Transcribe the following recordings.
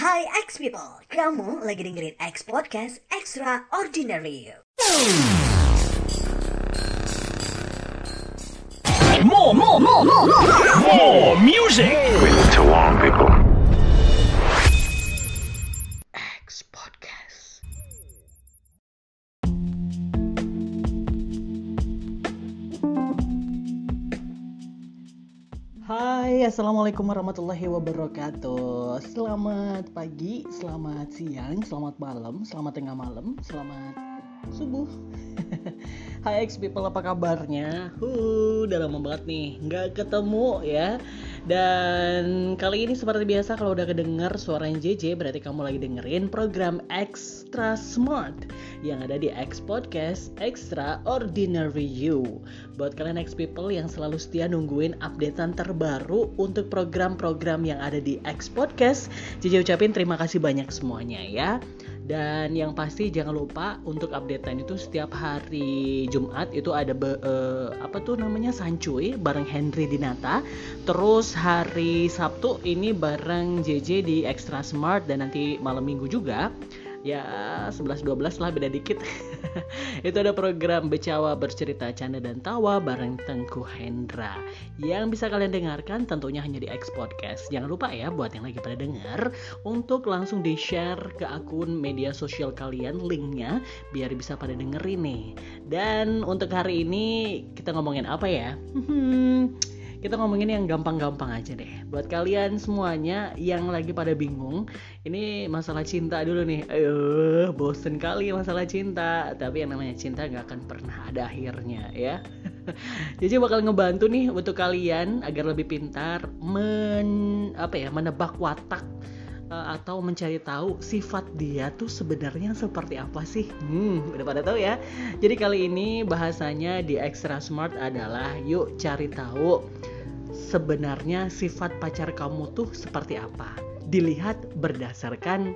Hai X people, kamu lagi dengerin X Podcast Extraordinary. More, more, more, more, more, more music. We need to warn people. Hai, assalamualaikum warahmatullahi wabarakatuh. Selamat pagi, selamat siang, selamat malam, selamat tengah malam, selamat subuh. Hai X people, apa kabarnya? Huh, udah lama banget nih, nggak ketemu ya. Dan kali ini seperti biasa kalau udah kedenger suaranya JJ berarti kamu lagi dengerin program Extra Smart yang ada di X Podcast Extraordinary You. Buat kalian X people yang selalu setia nungguin updatean terbaru untuk program-program yang ada di X Podcast, JJ ucapin terima kasih banyak semuanya ya. Dan yang pasti jangan lupa untuk updatean itu setiap hari Jumat itu ada be, eh, apa tuh namanya sancuy bareng Henry Dinata. Terus hari Sabtu ini bareng JJ di Extra Smart dan nanti malam Minggu juga. Ya 11-12 lah beda dikit. Itu ada program Becawa Bercerita Canda dan Tawa bareng Tengku Hendra. Yang bisa kalian dengarkan tentunya hanya di X Podcast. Jangan lupa ya buat yang lagi pada denger Untuk langsung di share ke akun media sosial kalian linknya Biar bisa pada dengerin nih. Dan untuk hari ini kita ngomongin apa ya? Hmm, kita ngomongin yang gampang-gampang aja deh. Buat kalian semuanya yang lagi pada bingung, ini masalah cinta dulu nih. Ayo, bosen kali masalah cinta. Tapi yang namanya cinta nggak akan pernah ada akhirnya ya. Jadi bakal ngebantu nih untuk kalian agar lebih pintar men apa ya menebak watak eh, atau mencari tahu sifat dia tuh sebenarnya seperti apa sih? Hmm, udah pada tahu ya. Jadi kali ini bahasanya di Extra Smart adalah yuk cari tahu sebenarnya sifat pacar kamu tuh seperti apa. Dilihat berdasarkan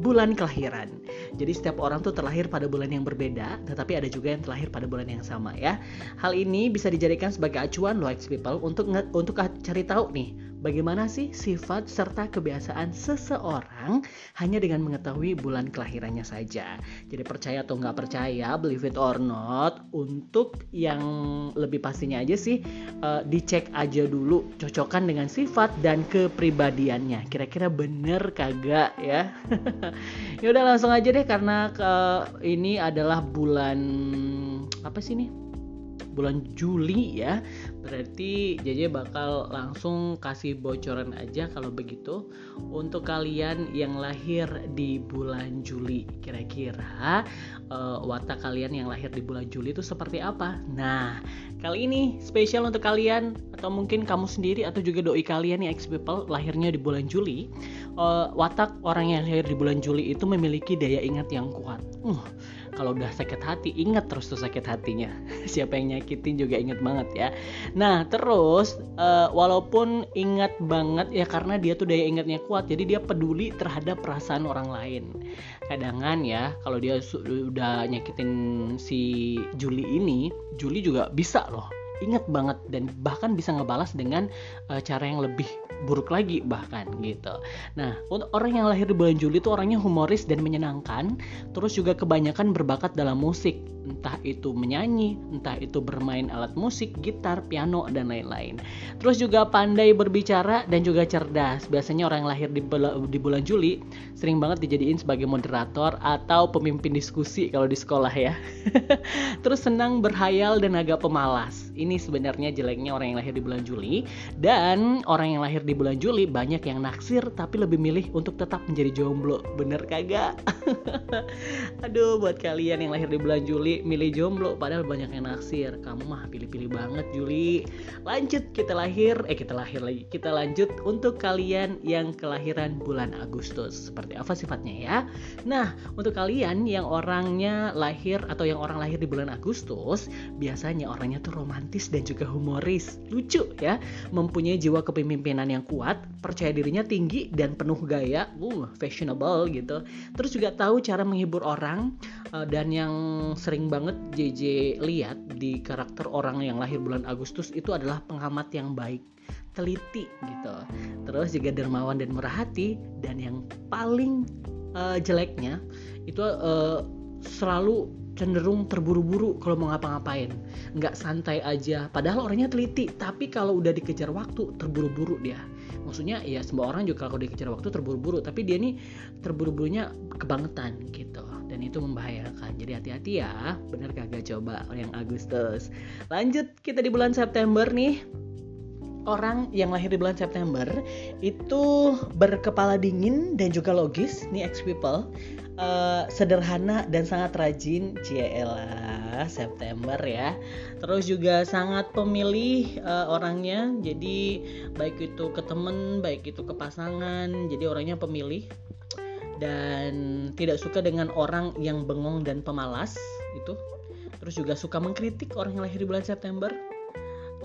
bulan kelahiran. Jadi setiap orang tuh terlahir pada bulan yang berbeda, tetapi ada juga yang terlahir pada bulan yang sama ya. Hal ini bisa dijadikan sebagai acuan lo people untuk untuk cari tahu nih bagaimana sih sifat serta kebiasaan seseorang hanya dengan mengetahui bulan kelahirannya saja. Jadi percaya atau nggak percaya, believe it or not, untuk yang lebih pastinya aja sih eh, dicek aja dulu cocokan dengan sifat dan kepribadiannya. Kira-kira bener kagak ya? ya udah langsung aja deh karena ke ini adalah bulan apa sih nih? bulan Juli ya berarti JJ bakal langsung kasih bocoran aja kalau begitu untuk kalian yang lahir di bulan Juli. Kira-kira uh, watak kalian yang lahir di bulan Juli itu seperti apa? Nah kali ini spesial untuk kalian atau mungkin kamu sendiri atau juga doi kalian yang ex people lahirnya di bulan Juli. Uh, watak orang yang lahir di bulan Juli itu memiliki daya ingat yang kuat. Uh, kalau udah sakit hati ingat terus tuh sakit hatinya. Siapa yang nyakitin juga inget banget ya nah terus uh, walaupun ingat banget ya karena dia tuh daya ingatnya kuat jadi dia peduli terhadap perasaan orang lain. Kadangan ya kalau dia udah nyakitin si Juli ini Juli juga bisa loh ingat banget dan bahkan bisa ngebalas dengan uh, cara yang lebih buruk lagi bahkan gitu. Nah, untuk orang yang lahir di bulan Juli itu orangnya humoris dan menyenangkan, terus juga kebanyakan berbakat dalam musik, entah itu menyanyi, entah itu bermain alat musik, gitar, piano dan lain-lain. Terus juga pandai berbicara dan juga cerdas. Biasanya orang yang lahir di, di bulan Juli sering banget dijadiin sebagai moderator atau pemimpin diskusi kalau di sekolah ya. terus senang berhayal dan agak pemalas. Ini sebenarnya jeleknya orang yang lahir di bulan Juli dan orang yang lahir di bulan Juli banyak yang naksir tapi lebih milih untuk tetap menjadi jomblo. Bener kagak? Aduh, buat kalian yang lahir di bulan Juli milih jomblo padahal banyak yang naksir. Kamu mah pilih-pilih banget Juli. Lanjut kita lahir, eh kita lahir lagi. Kita lanjut untuk kalian yang kelahiran bulan Agustus. Seperti apa sifatnya ya? Nah, untuk kalian yang orangnya lahir atau yang orang lahir di bulan Agustus, biasanya orangnya tuh romantis dan juga humoris. Lucu ya, mempunyai jiwa kepemimpinan kuat, percaya dirinya tinggi dan penuh gaya, uh, fashionable gitu. Terus juga tahu cara menghibur orang uh, dan yang sering banget JJ lihat di karakter orang yang lahir bulan Agustus itu adalah pengamat yang baik teliti gitu terus juga dermawan dan murah hati dan yang paling uh, jeleknya itu uh, selalu cenderung terburu-buru kalau mau ngapa-ngapain. Nggak santai aja. Padahal orangnya teliti tapi kalau udah dikejar waktu terburu-buru dia. Maksudnya ya semua orang juga kalau dikejar waktu terburu-buru tapi dia nih terburu-burunya kebangetan gitu. Dan itu membahayakan. Jadi hati-hati ya. Bener kagak coba yang Agustus? Lanjut kita di bulan September nih orang yang lahir di bulan September itu berkepala dingin dan juga logis nih ex people uh, sederhana dan sangat rajin. Ciela September ya. Terus juga sangat pemilih uh, orangnya. Jadi baik itu ke temen baik itu ke pasangan jadi orangnya pemilih. Dan tidak suka dengan orang yang bengong dan pemalas itu. Terus juga suka mengkritik orang yang lahir di bulan September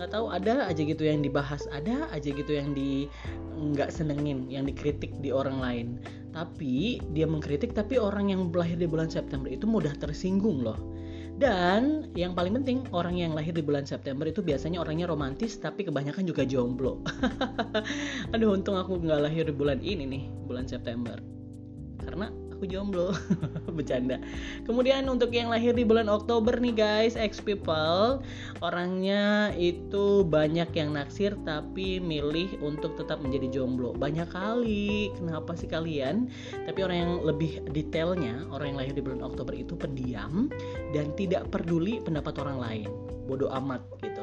nggak tahu ada aja gitu yang dibahas ada aja gitu yang di nggak senengin yang dikritik di orang lain. Tapi dia mengkritik tapi orang yang lahir di bulan September itu mudah tersinggung loh. Dan yang paling penting orang yang lahir di bulan September itu biasanya orangnya romantis tapi kebanyakan juga jomblo. Aduh untung aku nggak lahir di bulan ini nih bulan September. Karena aku jomblo. Bercanda. Kemudian untuk yang lahir di bulan Oktober nih guys ex people orangnya itu banyak yang naksir tapi milih untuk tetap menjadi jomblo. Banyak kali. Kenapa sih kalian? Tapi orang yang lebih detailnya orang yang lahir di bulan Oktober itu pendiam dan tidak peduli pendapat orang lain. Bodoh amat gitu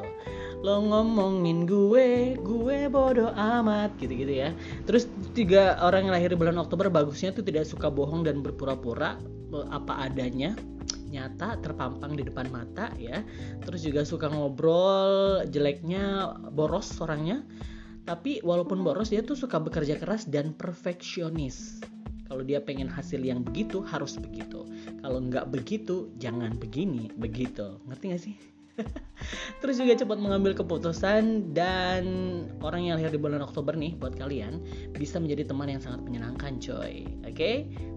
lo ngomongin gue gue bodoh amat gitu-gitu ya. Terus tiga orang yang lahir di bulan Oktober bagusnya tuh tidak suka bohong dan berpura-pura apa adanya nyata terpampang di depan mata ya. Terus juga suka ngobrol jeleknya boros orangnya. Tapi walaupun boros dia tuh suka bekerja keras dan perfeksionis. Kalau dia pengen hasil yang begitu harus begitu. Kalau nggak begitu jangan begini begitu. Ngerti gak sih Terus juga cepat mengambil keputusan dan orang yang lahir di bulan Oktober nih buat kalian bisa menjadi teman yang sangat menyenangkan coy. Oke? Okay?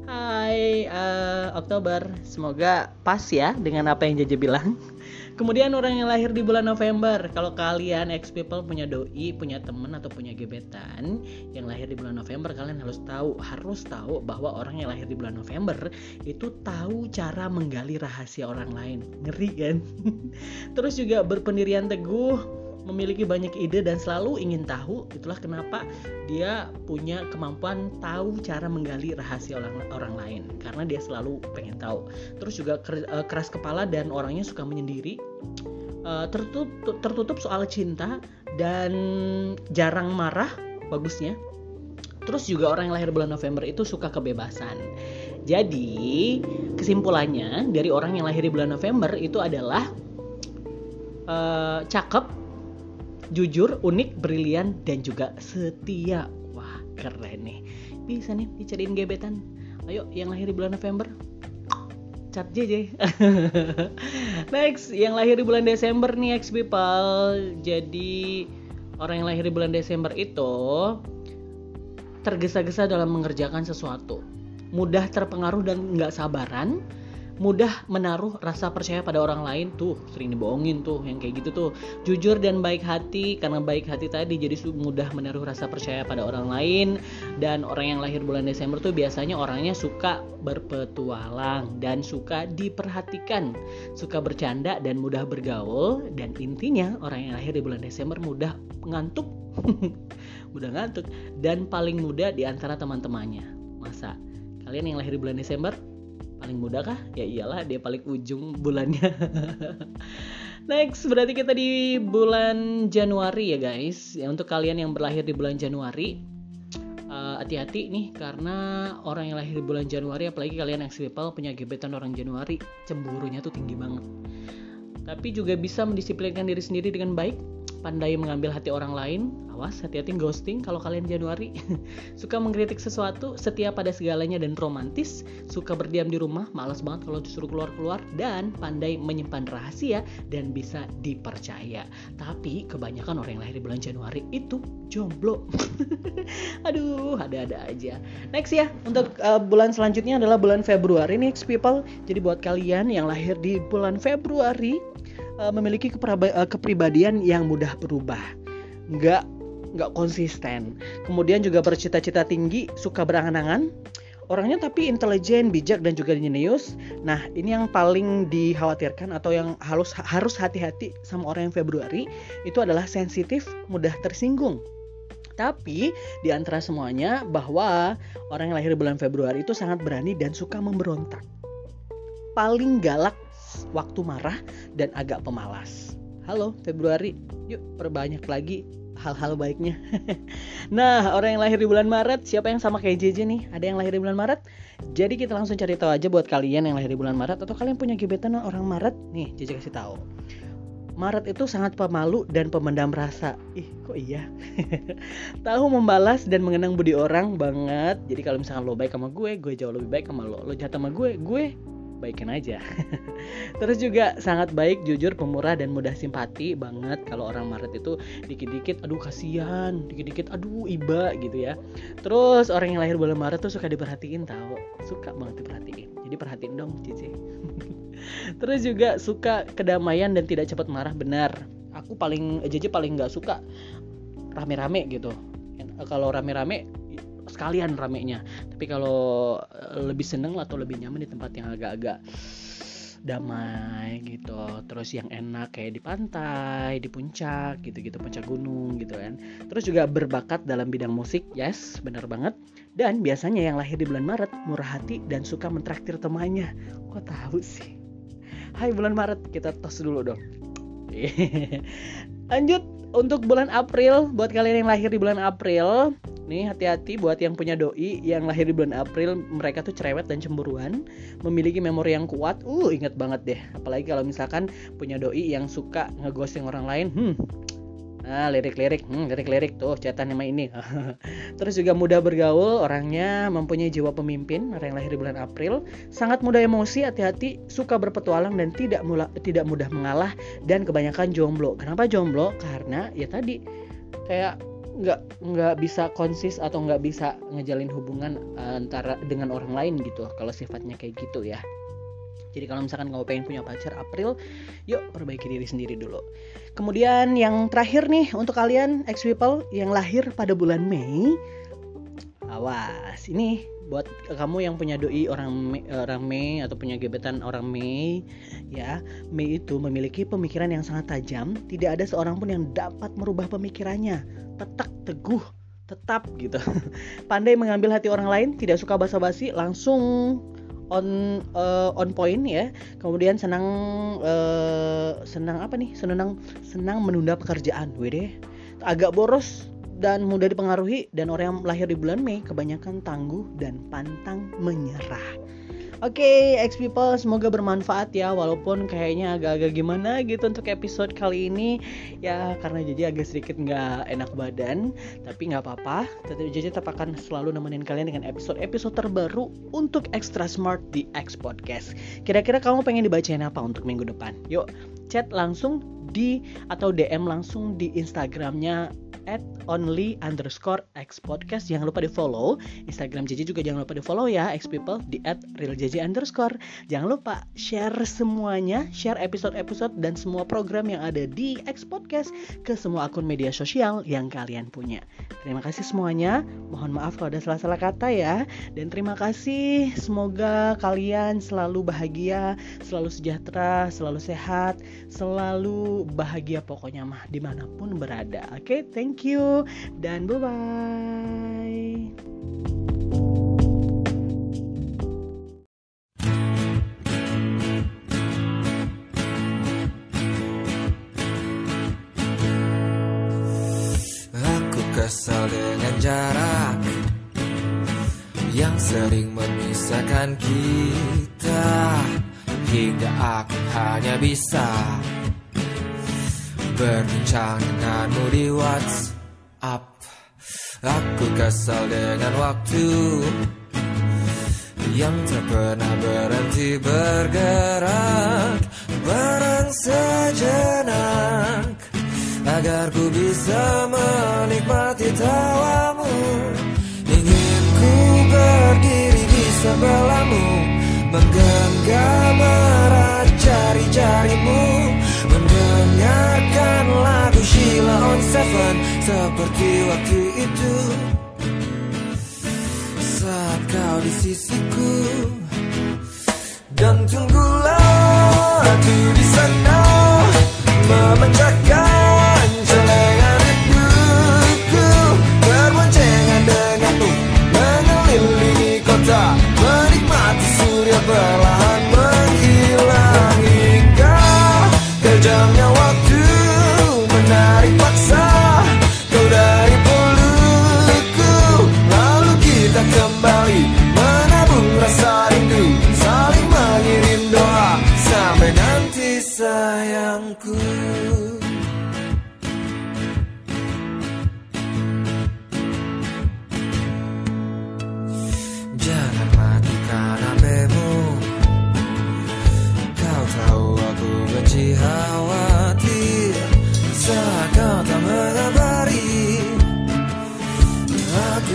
Hai uh, Oktober, semoga pas ya dengan apa yang Jaja bilang. Kemudian orang yang lahir di bulan November, kalau kalian ex people punya doi, punya temen atau punya gebetan yang lahir di bulan November, kalian harus tahu, harus tahu bahwa orang yang lahir di bulan November itu tahu cara menggali rahasia orang lain. Ngeri kan? Terus juga berpendirian teguh, memiliki banyak ide dan selalu ingin tahu itulah kenapa dia punya kemampuan tahu cara menggali rahasia orang orang lain karena dia selalu pengen tahu. Terus juga eh, keras kepala dan orangnya suka menyendiri. Eh, tertutup tertutup soal cinta dan jarang marah bagusnya. Terus juga orang yang lahir bulan November itu suka kebebasan. Jadi kesimpulannya dari orang yang lahir di bulan November itu adalah uh, cakep jujur, unik, brilian, dan juga setia. Wah, keren nih. Bisa nih dicariin gebetan. Ayo, yang lahir di bulan November, cat JJ. Next, yang lahir di bulan Desember nih ex people. Jadi orang yang lahir di bulan Desember itu tergesa-gesa dalam mengerjakan sesuatu. Mudah terpengaruh dan nggak sabaran, mudah menaruh rasa percaya pada orang lain tuh sering dibohongin tuh yang kayak gitu tuh. Jujur dan baik hati karena baik hati tadi jadi mudah menaruh rasa percaya pada orang lain. Dan orang yang lahir bulan Desember tuh biasanya orangnya suka berpetualang dan suka diperhatikan. Suka bercanda dan mudah bergaul. Dan intinya orang yang lahir di bulan Desember mudah ngantuk. Mudah ngantuk. Dan paling muda di antara teman-temannya. Masa kalian yang lahir di bulan Desember paling muda kah? Ya iyalah dia paling ujung bulannya. Next berarti kita di bulan Januari ya guys. Ya untuk kalian yang berlahir di bulan Januari uh, hati-hati nih karena orang yang lahir di bulan Januari apalagi kalian yang people punya gebetan orang Januari cemburunya tuh tinggi banget. Tapi juga bisa mendisiplinkan diri sendiri dengan baik pandai mengambil hati orang lain awas hati-hati ghosting kalau kalian Januari. Suka mengkritik sesuatu setia pada segalanya dan romantis suka berdiam di rumah malas banget kalau disuruh keluar-keluar dan pandai menyimpan rahasia dan bisa dipercaya. Tapi kebanyakan orang yang lahir di bulan Januari itu jomblo. Aduh ada-ada aja. Next ya untuk uh, bulan selanjutnya adalah bulan Februari next people. Jadi buat kalian yang lahir di bulan Februari uh, memiliki uh, kepribadian yang mudah berubah nggak nggak konsisten. Kemudian juga bercita-cita tinggi, suka berangan-angan. Orangnya tapi intelijen, bijak dan juga jenius. Nah, ini yang paling dikhawatirkan atau yang harus harus hati-hati sama orang yang Februari itu adalah sensitif, mudah tersinggung. Tapi di antara semuanya bahwa orang yang lahir bulan Februari itu sangat berani dan suka memberontak. Paling galak waktu marah dan agak pemalas. Halo Februari, yuk perbanyak lagi hal-hal baiknya. nah, orang yang lahir di bulan Maret, siapa yang sama kayak JJ nih? Ada yang lahir di bulan Maret? Jadi kita langsung cari tahu aja buat kalian yang lahir di bulan Maret atau kalian punya gebetan orang Maret? Nih, JJ kasih tahu. Maret itu sangat pemalu dan pemendam rasa. Ih, kok iya? Tahu membalas dan mengenang budi orang banget. Jadi kalau misalkan lo baik sama gue, gue jauh lebih baik sama lo. Lo jahat sama gue, gue baikin aja. Terus juga sangat baik, jujur, pemurah dan mudah simpati banget kalau orang Maret itu dikit-dikit aduh kasihan, dikit-dikit aduh iba gitu ya. Terus orang yang lahir bulan Maret tuh suka diperhatiin tahu, suka banget diperhatiin. Jadi perhatiin dong, Cici. Terus juga suka kedamaian dan tidak cepat marah benar. Aku paling JJ paling nggak suka rame-rame gitu. Kalau rame-rame sekalian ramenya. Tapi kalau eh, lebih seneng atau lebih nyaman di tempat yang agak-agak damai gitu. Terus yang enak kayak di pantai di puncak gitu-gitu puncak gunung gitu kan. Terus juga berbakat dalam bidang musik yes benar banget. Dan biasanya yang lahir di bulan Maret murah hati dan suka mentraktir temannya. Kok tahu sih? Hai bulan Maret kita tos dulu dong. Lanjut untuk bulan April buat kalian yang lahir di bulan April Nih hati-hati buat yang punya doi yang lahir di bulan April mereka tuh cerewet dan cemburuan, memiliki memori yang kuat. Uh, inget banget deh. Apalagi kalau misalkan punya doi yang suka ngeghosting orang lain. Hmm. Nah, lirik-lirik, hmm, lirik-lirik tuh catatan nama ini. Terus juga mudah bergaul, orangnya mempunyai jiwa pemimpin, orang yang lahir di bulan April, sangat mudah emosi, hati-hati, suka berpetualang dan tidak mula, tidak mudah mengalah dan kebanyakan jomblo. Kenapa jomblo? Karena ya tadi kayak nggak nggak bisa konsis atau nggak bisa ngejalin hubungan antara dengan orang lain gitu kalau sifatnya kayak gitu ya jadi kalau misalkan kamu pengen punya pacar April, yuk perbaiki diri sendiri dulu. Kemudian yang terakhir nih untuk kalian ex people yang lahir pada bulan Mei, awas ini buat kamu yang punya doi orang Mei, orang Mei atau punya gebetan orang Mei ya. Mei itu memiliki pemikiran yang sangat tajam. Tidak ada seorang pun yang dapat merubah pemikirannya. Tetap teguh tetap gitu. Pandai mengambil hati orang lain tidak suka basa-basi langsung on uh, on point ya. Kemudian senang uh, senang apa nih? Senang senang menunda pekerjaan. Wede agak boros dan mudah dipengaruhi dan orang yang lahir di bulan Mei kebanyakan tangguh dan pantang menyerah Oke, okay, X people semoga bermanfaat ya walaupun kayaknya agak-agak gimana gitu untuk episode kali ini ya karena jadi agak sedikit nggak enak badan tapi nggak apa-apa tetap jadi tetap akan selalu nemenin kalian dengan episode-episode terbaru untuk Extra Smart di X Podcast. Kira-kira kamu pengen dibacain apa untuk minggu depan? Yuk chat langsung di atau DM langsung di Instagramnya at only underscore x podcast. Jangan lupa di follow instagram JJ juga jangan lupa di follow ya x people di at real JJ underscore. Jangan lupa share semuanya share episode-episode dan semua program yang ada di x podcast ke semua akun media sosial yang kalian punya. Terima kasih semuanya. Mohon maaf kalau ada salah-salah kata ya. Dan terima kasih. Semoga kalian selalu bahagia selalu sejahtera selalu sehat selalu bahagia pokoknya mah di mana pun berada. Oke okay? thank Thank you dan bye bye. Aku kesal dengan jarak yang sering memisahkan kita hingga aku hanya bisa berbincang denganmu di WhatsApp. Aku kesal dengan waktu Yang tak pernah berhenti bergerak. Barang sejenak Agar ku bisa menikmati tawamu. Ingin ku berdiri di sebelahmu Menggenggam erat jari-jarimu Mendengarkan Sheila on Seven Seperti waktu itu. Saat kau di sisiku Dan tunggulah aku di sana Memecahkan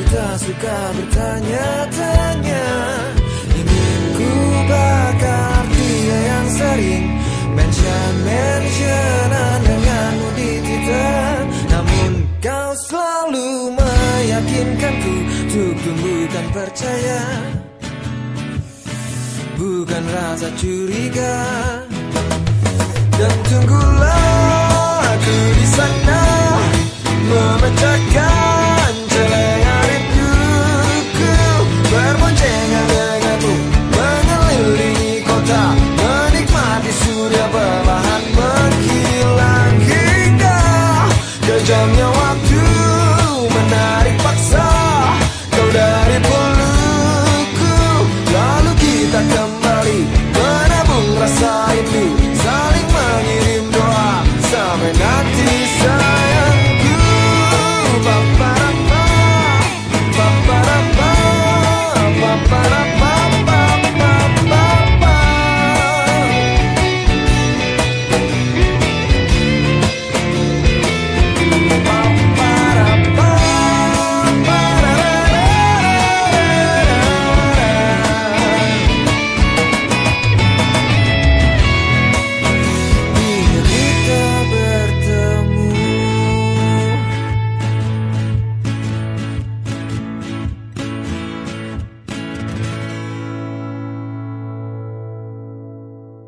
Aku tak suka bertanya-tanya. Ingin ku bakar dia yang sering Mention-mentionan denganmu di Twitter. Namun kau selalu meyakinkanku Untuk tumbuhkan percaya. Bukan rasa curiga. Dan tunggulah aku di sana Memecahkan